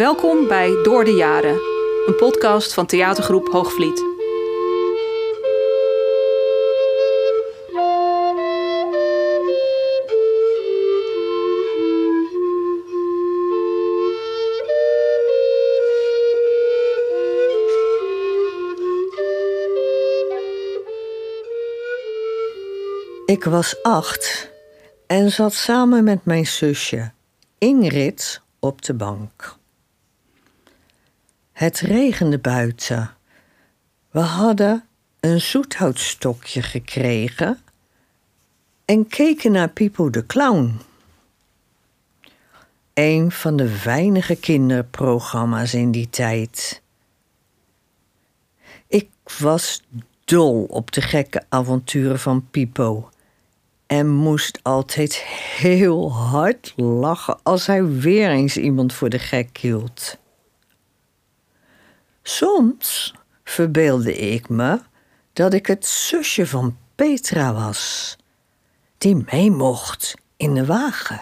Welkom bij Door de Jaren, een podcast van theatergroep Hoogvliet. Ik was acht en zat samen met mijn zusje Ingrid op de bank. Het regende buiten. We hadden een zoethoutstokje gekregen en keken naar Pipo de Clown. Een van de weinige kinderprogramma's in die tijd. Ik was dol op de gekke avonturen van Pipo en moest altijd heel hard lachen als hij weer eens iemand voor de gek hield. Soms verbeelde ik me dat ik het zusje van Petra was, die mee mocht in de wagen.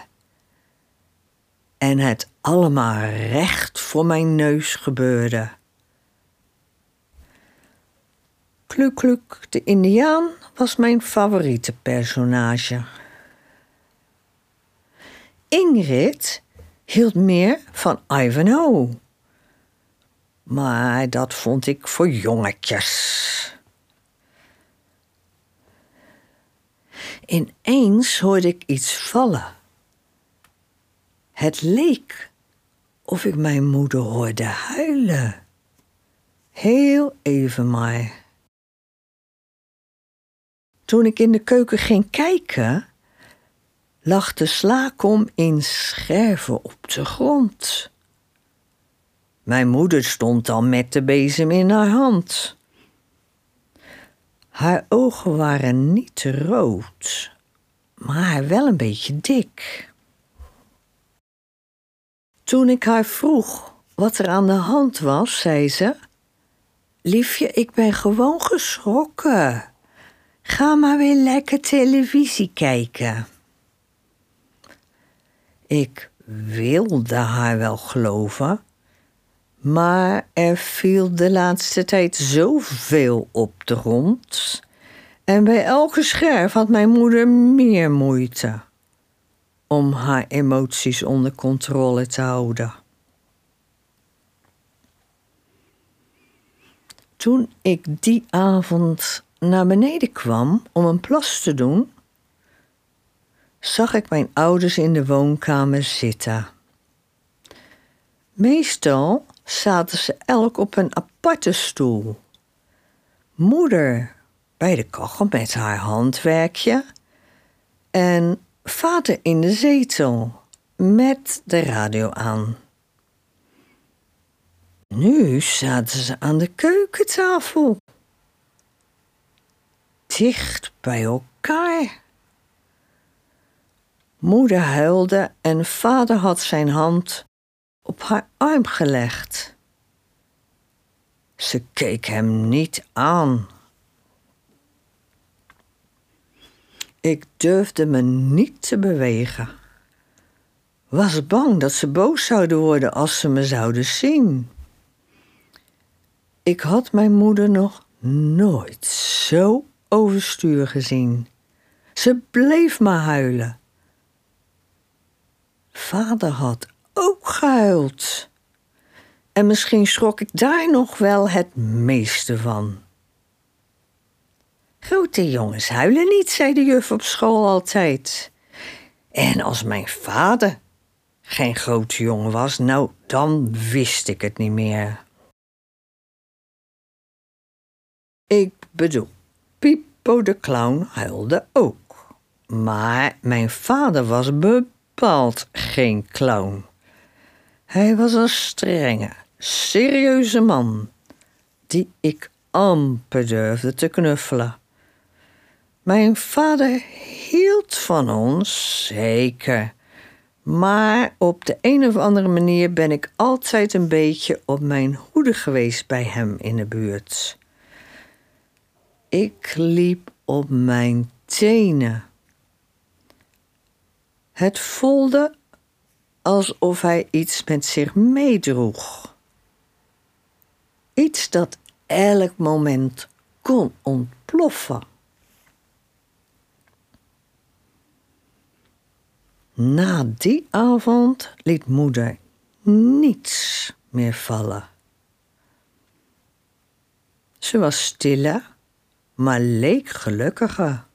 En het allemaal recht voor mijn neus gebeurde. Klukluk de Indiaan was mijn favoriete personage. Ingrid hield meer van Ivanhoe. Maar dat vond ik voor jongetjes. Ineens hoorde ik iets vallen. Het leek of ik mijn moeder hoorde huilen. Heel even maar. Toen ik in de keuken ging kijken, lag de slaakom in scherven op de grond. Mijn moeder stond dan met de bezem in haar hand. Haar ogen waren niet rood, maar wel een beetje dik. Toen ik haar vroeg wat er aan de hand was, zei ze: Liefje, ik ben gewoon geschrokken. Ga maar weer lekker televisie kijken. Ik wilde haar wel geloven, maar er viel de laatste tijd zoveel op de grond. En bij elke scherf had mijn moeder meer moeite om haar emoties onder controle te houden. Toen ik die avond naar beneden kwam om een plas te doen, zag ik mijn ouders in de woonkamer zitten. Meestal zaten ze elk op een aparte stoel. Moeder bij de kachel met haar handwerkje en vader in de zetel met de radio aan. Nu zaten ze aan de keukentafel dicht bij elkaar. Moeder huilde en vader had zijn hand op haar arm gelegd. Ze keek hem niet aan. Ik durfde me niet te bewegen. Was bang dat ze boos zouden worden als ze me zouden zien. Ik had mijn moeder nog nooit zo overstuur gezien. Ze bleef maar huilen. Vader had ook gehuild. En misschien schrok ik daar nog wel het meeste van. Grote jongens huilen niet, zei de juf op school altijd. En als mijn vader geen grote jongen was, nou, dan wist ik het niet meer. Ik bedoel, Pipo de Clown huilde ook. Maar mijn vader was bepaald geen clown. Hij was een strenge, serieuze man die ik amper durfde te knuffelen. Mijn vader hield van ons, zeker. Maar op de een of andere manier ben ik altijd een beetje op mijn hoede geweest bij hem in de buurt. Ik liep op mijn tenen. Het voelde alsof hij iets met zich meedroeg. Iets dat elk moment kon ontploffen. Na die avond liet moeder niets meer vallen. Ze was stiller, maar leek gelukkiger.